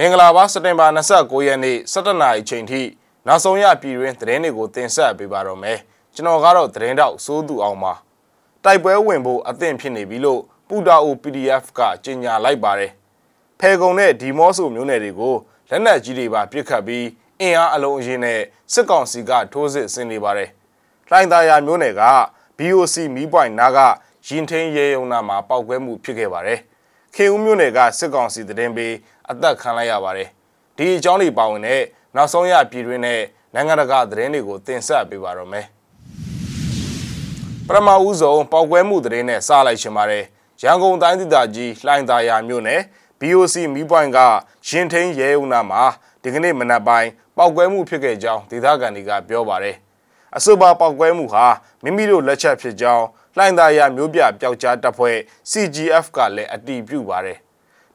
မင်္ဂလာပါစက်တင်ဘာ29ရက်နေ့17နာရီချိန်ထိနောက်ဆုံးရပြည်တွင်းသတင်းတွေကိုတင်ဆက်ပေးပါတော့မယ်ကျွန်တော်ကတော့သတင်းတောက်စိုးသူအောင်ပါတိုက်ပွဲဝင်ဖို့အသင့်ဖြစ်နေပြီလို့ပူတာအို PDF ကကြေညာလိုက်ပါတယ်ဖဲကုံနဲ့ဒီမော့ဆိုမျိုးနယ်တွေကိုလက်နက်ကြီးတွေပါပစ်ခတ်ပြီးအင်အားအလုံးအရင်နဲ့စစ်ကောင်စီကထိုးစစ်ဆင်နေပါတယ်လှိုင်သာယာမျိုးနယ်က BOC မီးပွိုင်နာကရင်ထင်းရဲယုံနာမှာပောက်ကွဲမှုဖြစ်ခဲ့ပါတယ်ခေဦးမျိုးနယ်ကစစ်ကောင်စီတရင်ပေး အသက်ခံလိုက်ရပါတယ်ဒီအကြောင်းတွေပါဝင်တဲ့နောက်ဆုံးရပြည်တွင်းနဲ့နိုင်ငံတကာသတင်းတွေကိုတင်ဆက်ပေးပါတော့မယ်ပထမဦးဆုံးပောက်ကွဲမှုသတင်းနဲ့စလိုက်ရှင်ပါတယ်ရန်ကုန်တိုင်းဒေသကြီးလှိုင်သာယာမြို့နယ် BOC မီးပွိုင်ကရင်ထင်းရဲဦးနာမှာဒီကနေ့မနက်ပိုင်းပောက်ကွဲမှုဖြစ်ခဲ့ကြောင်းဒေသခံတွေကပြောပါတယ်အဆိုပါပောက်ကွဲမှုဟာမိမိတို့လက်ချက်ဖြစ်ကြောင်းလှိုင်သာယာမျိုးပြပျောက်ကြားတပ်ဖွဲ့ CGF ကလည်းအတည်ပြုပါတယ်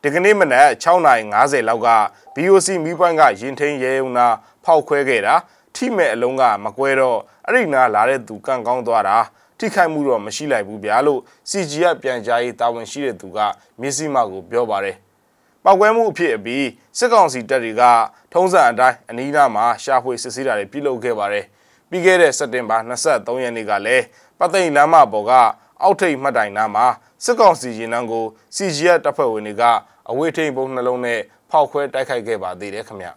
ဒီကနေ့မနက်6:50လောက်က BOC မီးပွိုင်းကရင်ထင်းရဲုံနာဖောက်ခွဲခဲ့တာထိမဲ့အလုံးကမကွဲတော့အဲ့ဒီနာလာတဲ့သူကန့်ကောင်းသွားတာထိခိုက်မှုတော့မရှိလိုက်ဘူးဗျာလို့ CGF ပြန်ကြားရေးတာဝန်ရှိတဲ့သူကမျက်စိမှကိုပြောပါတယ်ပောက်ကွဲမှုအဖြစ်အပြီးစစ်ကောင်စီတပ်တွေကထုံးစံအတိုင်းအနီးနားမှာရှာဖွေစစ်ဆေးတာတွေပြုလုပ်ခဲ့ပါတယ်ပြီးခဲ့တဲ့စက်တင်ဘာ23ရက်နေ့ကလည်းပသိမ်လမ်းမပေါ်ကအောက်ထိပ်မှတ်တိုင်နားမှာစစ်ကောင်စီရင်နှန်းကို CGF တပ်ဖွဲ့ဝင်တွေက အဝေးထိန်ပုံနှလုံးနဲ့ဖောက်ခွဲတိုက်ခိုက်ခဲ့ပါသေးတယ်ခင်ဗျ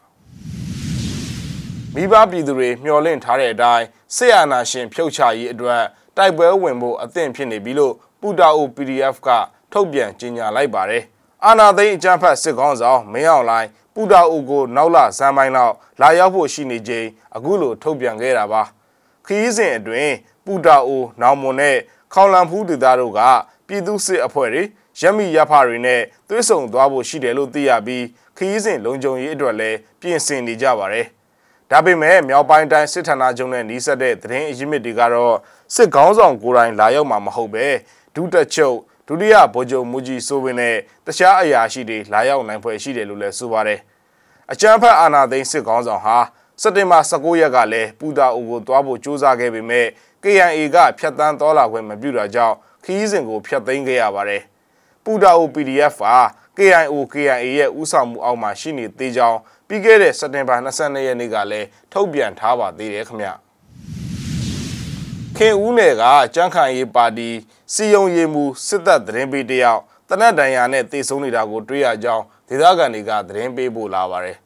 မိဘပြည်သူတွေမျှော်လင့်ထားတဲ့အတိုင်းဆေးအာနာရှင်ဖြုတ်ချရေးအတွက်တိုက်ပွဲဝင်ဖို့အသင့်ဖြစ်နေပြီလို့ပူတာအို PDF ကထုတ်ပြန်ကြေညာလိုက်ပါတယ်အာနာသိန်းအကြမ်းဖက်စစ်ကောင်းဆောင်မင်းအောင်လိုင်းပူတာအိုကိုနောက်လဇန်ပိုင်းလောက်လာရောက်ဖို့ရှိနေချိန်အခုလိုထုတ်ပြန်ခဲ့တာပါခရီးစဉ်အတွင်းပူတာအိုနောင်မွန်နဲ့ခေါလန်ဖူးဒေသတို့ကပြည်သူစစ်အဖွဲ့တွေ ရက်မိရဖတွေနဲ့သွေးဆုံသွားဖို့ရှိတယ်လို့သိရပြီးခရီးစဉ်လုံခြုံရေးအတွက်လည်းပြင်ဆင်နေကြပါတယ်။ဒါပေမဲ့မြောက်ပိုင်းတိုင်းစစ်ဌာနချုပ်နဲ့နှီးဆက်တဲ့သတင်းအရင်းမြစ်တွေကတော့စစ်ကောင်းဆောင်ကိုယ်တိုင်လာရောက်မှာမဟုတ်ပဲဒုတက်ချုပ်ဒုတိယဗိုလ်ချုပ်မူကြီးစိုးဝင်းနဲ့တခြားအရာရှိတွေလာရောက်နိုင်ဖွယ်ရှိတယ်လို့လည်းဆိုပါတယ်။အကြမ်းဖက်အာဏာသိမ်းစစ်ကောင်းဆောင်ဟာစက်တင်ဘာ19ရက်ကလည်းပူတာအိုကိုသွားဖို့ကြိုးစားခဲ့ပေမဲ့ KNA ကဖျက်ဆီးတော်လာခွင့်မပြုတာကြောင့်ခီးစဉ်ကိုဖျက်သိမ်းခဲ့ရပါတယ်။ ပူတာအို PDF ဟာ KIO KIA ရဲ့ဥဆောင်မှုအောက်မှာရှိနေသေးကြောင်းပြီးခဲ့တဲ့စက်တင်ဘာ22ရက်နေ့ကလည်းထုတ်ပြန်ထားပါသေးတယ်ခင်ဗျခင်ဦးနယ်ကကြမ်းခံရေးပါတီစီယုံရေးမှုစစ်တပ်သတင်းပေးတယောက်တနက်တန်ရာနဲ့တေဆုံးနေတာကိုတွေ့ရကြောင်းဒေသခံတွေကသတင်းပေးပို့လာပါတယ်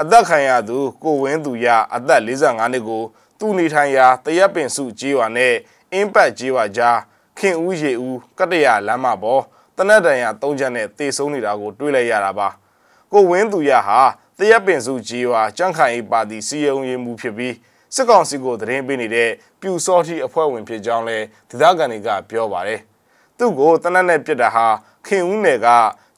အသက်ခံရသူကိုဝင်းသူရအသက်45နှစ်ကို သူ့နေထိုင်ရာတရက်ပင်စုကြေးရွာနဲ့အင်းပတ်ကြေးရွာကြားခင်ဦးရေဦးကတ္တရလမ်းမပေါ် တနက်တန်ရ၃ချက်နဲ့တေဆုံးနေတာကိုတွေ့လိုက်ရတာပါကိုဝင်းသူရဟာတရက်ပင်စုကြီးရွာကြန့်ခိုင်ပါတီစီယုံရေးမှုဖြစ်ပြီးစစ်ကောင်စီကိုသတင်းပေးနေတဲ့ပြူစောတိအဖွဲ့ဝင်ဖြစ်ကြောင်းလဲဒေသခံတွေကပြောပါတယ်သူ့ကိုတနက်နဲ့ပြစ်တာဟာခင်ဦးနယ်က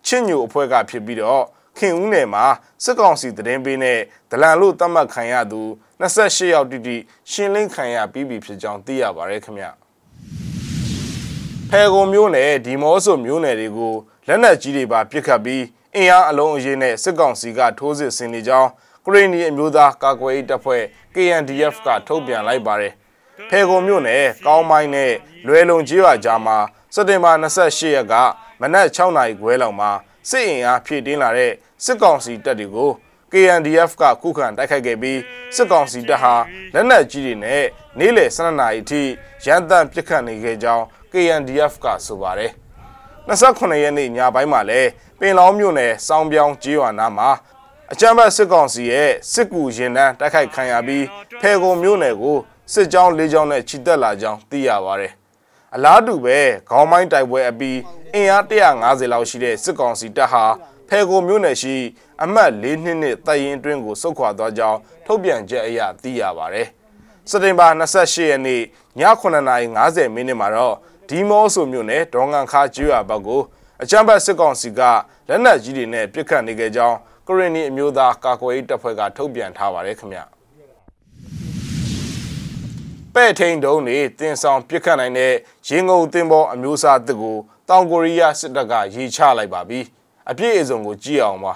ချစ်ညိုအဖွဲ့ကဖြစ်ပြီးတော့ခင်ဦးနယ်မှာစစ်ကောင်စီသတင်းပေးနဲ့ဒလန်လို့သတ်မှတ်ခံရသူ28ယောက်တိတိရှင်းလင်းခံရပြီးပြီဖြစ်ကြောင်းသိရပါတယ်ခင်ဗျာ ဖဲကုံမျိုးနဲ့ဒီမော့ဆိုမျိုးနယ်တွေကိုလက်နက်ကြီးတွေပါပစ်ခတ်ပြီးအင်အားအလုံးအရေးနဲ့စစ်ကောင်စီကထိုးစစ်ဆင်နေကြောင်းကရီနီအမျိုးသားကာကွယ်ရေးတပ်ဖွဲ့ KNDF ကထုတ်ပြန်လိုက်ပါတယ်။ဖဲကုံမျိုးနယ်ကောင်းမိုင်းနဲ့လွယ်လုံကြီးရွာကြားမှာစက်တင်ဘာ28ရက်ကမနက်6နာရီခွဲလောက်မှာစစ်အင်အားဖြည့်တင်းလာတဲ့စစ်ကောင်စီတပ်တွေကို KNDF ကခုခံတိုက်ခိုက်ခဲ့ပြီးစစ်ကောင်စီတပ်ဟာလက်နက်ကြီးတွေနဲ့နေ့လယ်12နာရီအထိရန်တမ်းပစ်ခတ်နေခဲ့ကြောင်း KNDF ကဆိုပါတယ်28ရက်နေ့ညပိုင်းမှာလည်းပင်လောင်းမြို့နယ်စောင်းပြောင်းကျေးရွာနားမှာအကြမ်းဖက်စစ်ကောင်စီရဲ့စစ်ကူရင်တန်းတိုက်ခိုက်ခံရပြီးဖဲကုံမြို့နယ်ကိုစစ်ကြောင်း၄ကြောင်းနဲ့ချီတက်လာကြောင်းသိရပါတယ်အလားတူပဲခေါင်းမိုင်းတိုက်ပွဲအပြီးအင်အား150လောက်ရှိတဲ့စစ်ကောင်စီတပ်ဟာဖဲကိုမြို့နယ်ရှိ အမှတ်၄နှစ်နှစ်တပ်ရင်းအတွင်းကိုစုခွာသွားကြောင်းထုတ်ပြန်ချက်အရသိရပါတယ်စက်တင်ဘာ28ရက်နေ့ည9:50မိနစ်မှာတော့ ဒီမောဆိုမြို့နယ်ဒေါငန်ခါကျွော်ဘက်ကိုအကြမ်းဖက်စစ်ကောင်စီကလက်နက်ကြီးတွေနဲ့ပစ်ခတ်နေကြကြောင်းကရင်နီအမျိုးသားကာကွယ်ရေးတပ်ဖွဲ့ကထုတ်ပြန်ထားပါတယ်ခင်ဗျပဲ့ထိန်တုံးတွေတင်ဆောင်ပစ်ခတ်နိုင်တဲ့ရင်ငုံတင်ပေါ်အမျိုးအစားတစ်ကိုတောင်ကိုရီးယားစစ်တပ်ကရေချလိုက်ပါပြီအပြည့်အစုံကိုကြည့်အောင်ပါ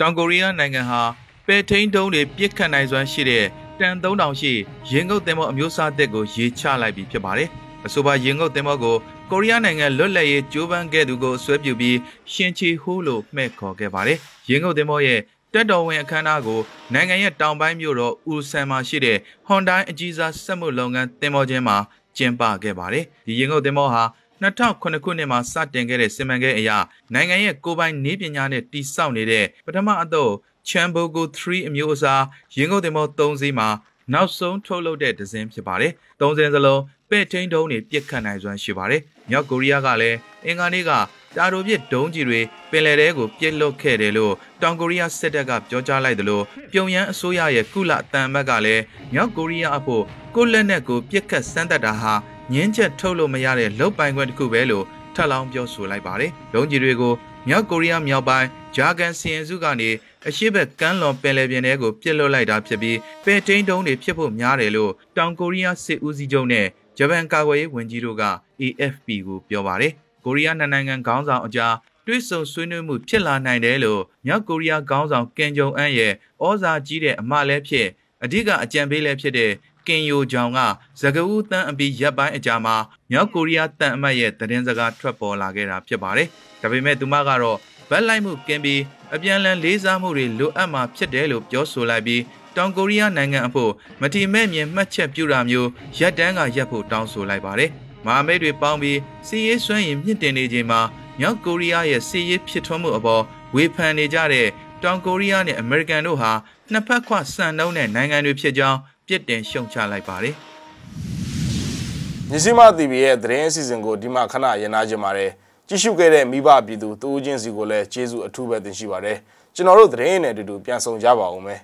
တောင်ကိုရီးယားနိုင်ငံဟာပဲ့ထိန်တုံးတွေပစ်ခတ်နိုင်စွမ်းရှိတဲ့တန်3000ရှိရင်ငုတ်တင်ပေါ်အမျိုးအစားတစ်ကိုရေချလိုက်ပြီဖြစ်ပါတယ် အဆိုပါရင်ငုတ်တင်မောကိုကိုရီးယားနိုင်ငံလွတ်လပ်ရေးကြိုးပမ်းခဲ့သူကိုဆွဲပြုပြီးရှင်ချီဟူးလို့မှဲ့ခေါ်ခဲ့ပါတယ်။ရင်းကုန်သင်္ဘောရဲ့တက်တော်ဝင်အခမ်းအနားကိုနိုင်ငံရဲ့တောင်ပိုင်းမြို့တော်ဦးဆန်မှာရှိတဲ့ဟွန်ဒိုင်းအကြီးစားစက်မှုလုပ်ငန်းသင်္ဘောချင်းမှာကျင်းပခဲ့ပါတယ်။ဒီရင်ကုန်သင်္ဘောဟာ2009ခုနှစ်မှာစတင်ခဲ့တဲ့စီမံကိန်းအရနိုင်ငံရဲ့ကိုယ်ပိုင်နည်းပညာနဲ့တည်ဆောက်နေတဲ့ပထမအတော့ချမ်ဘိုကို3အမျိုးအစားရင်ကုန်သင်္ဘော3စီးမှာ နောက်ဆုံးထုတ်လုပ်တဲ့ဒဇင်းဖြစ်ပါတယ်။သုံးစင်းစလုံးပဲ့ထိန်တုံးတွေပြစ်ခတ်နိုင်စွမ်းရှိပါတယ်။မြောက်ကိုရီးယားကလည်းအင်္ဂါနေ့ကတာတိုပြစ်ဒုံးကြီးတွေပင်လယ်ထဲကိုပြစ်လွတ်ခဲ့တယ်လို့တောင်ကိုရီးယားစစ်တပ်ကပြောကြားလိုက်တယ်လို့ပြုံယမ်းအစိုးရရဲ့ကုလအတန်ဘက်ကလည်းမြောက်ကိုရီးယားအဖို့ကိုလက်နက်ကိုပြစ်ခတ်စမ်းသပ်တာဟာငင်းချက်ထုတ်လို့မရတဲ့လုတ်ပိုင်ခွင့်တစ်ခုပဲလို့ထပ်လောင်းပြောဆိုလိုက်ပါတယ်။ဒုံးကြီးတွေကိုမြောက်ကိုရီးယားမြောက်ပိုင်းဂျာကန်စီရင်စုကနေ အရှိဘက်ကမ်းလွန်ပင်လယ်ပြင်ထဲကိုပြစ်လွတ်လိုက်တာဖြစ်ပြီးပဲထိန်တုံးတွေဖြစ်ဖို့များတယ်လို့တောင်ကိုရီးယားစစ်ဦးစီးချုပ်နဲ့ဂျပန်ကာကွယ်ရေးဝန်ကြီးတို့က AFP ကိုပြောပါတယ်။ကိုရီးယားနိုင်ငံခေါင်းဆောင်အကြားတွစ်ဆုံဆွေးနွေးမှုဖြစ်လာနိုင်တယ်လို့မြောက်ကိုရီးယားခေါင်းဆောင်ကင်ဂျုံအန်ရဲ့ဩဇာကြီးတဲ့အမလည်းဖြစ်အဓိကအကြံပေးလည်းဖြစ်တဲ့ကင်ယိုဂျောင်ကဇဂဦးတန်းအပြီးရပ်ပိုင်းအကြာမှာမြောက်ကိုရီးယားတန်အမတ်ရဲ့သတင်းစကားထွက်ပေါ်လာခဲ့တာဖြစ်ပါတယ်။ဒါပေမဲ့သူမကတော့ ဗတ်လိုက်မှုကင်းပြီးအပြန်လန်လေးစားမှုတွေလိုအပ်မှာဖြစ်တယ်လို့ပြောဆိုလိုက်ပြီးတောင်ကိုရီးယားနိုင်ငံအဖို့မတိမဲ့မြင်မှတ်ချက်ပြုတာမျိုးရပ်တန်းကရပ်ဖို့တောင်းဆိုလိုက်ပါတယ်။မဟာမိတ်တွေပေါင်းပြီးစီးရေးစွမ်းရည်မြင့်တင်နေချိန်မှာမြောက်ကိုရီးယားရဲ့စီးရေးဖြစ်ထွန်းမှုအပေါ်ဝေဖန်နေကြတဲ့တောင်ကိုရီးယားနဲ့အမေရိကန်တို့ဟာနှစ်ဖက်ခွဆန်နှုံးတဲ့နိုင်ငံတွေဖြစ်ကြောင်းပြစ်တင်ရှုံချလိုက်ပါတယ်။မြစီမ TV ရဲ့သတင်းအစီအစဉ်ကိုဒီမှာခဏရင်နာကြပါတယ် ကြည့်ရှုခဲ့တဲ့မိဘပြည်သူတူးချင်းစီကိုလည်းကျေးဇူးအထူးပဲတင်ရှိပါတယ်ကျွန်တော်တို့သတင်းနဲ့အတူတူပြန်ဆောင်ကြပါဦးမယ်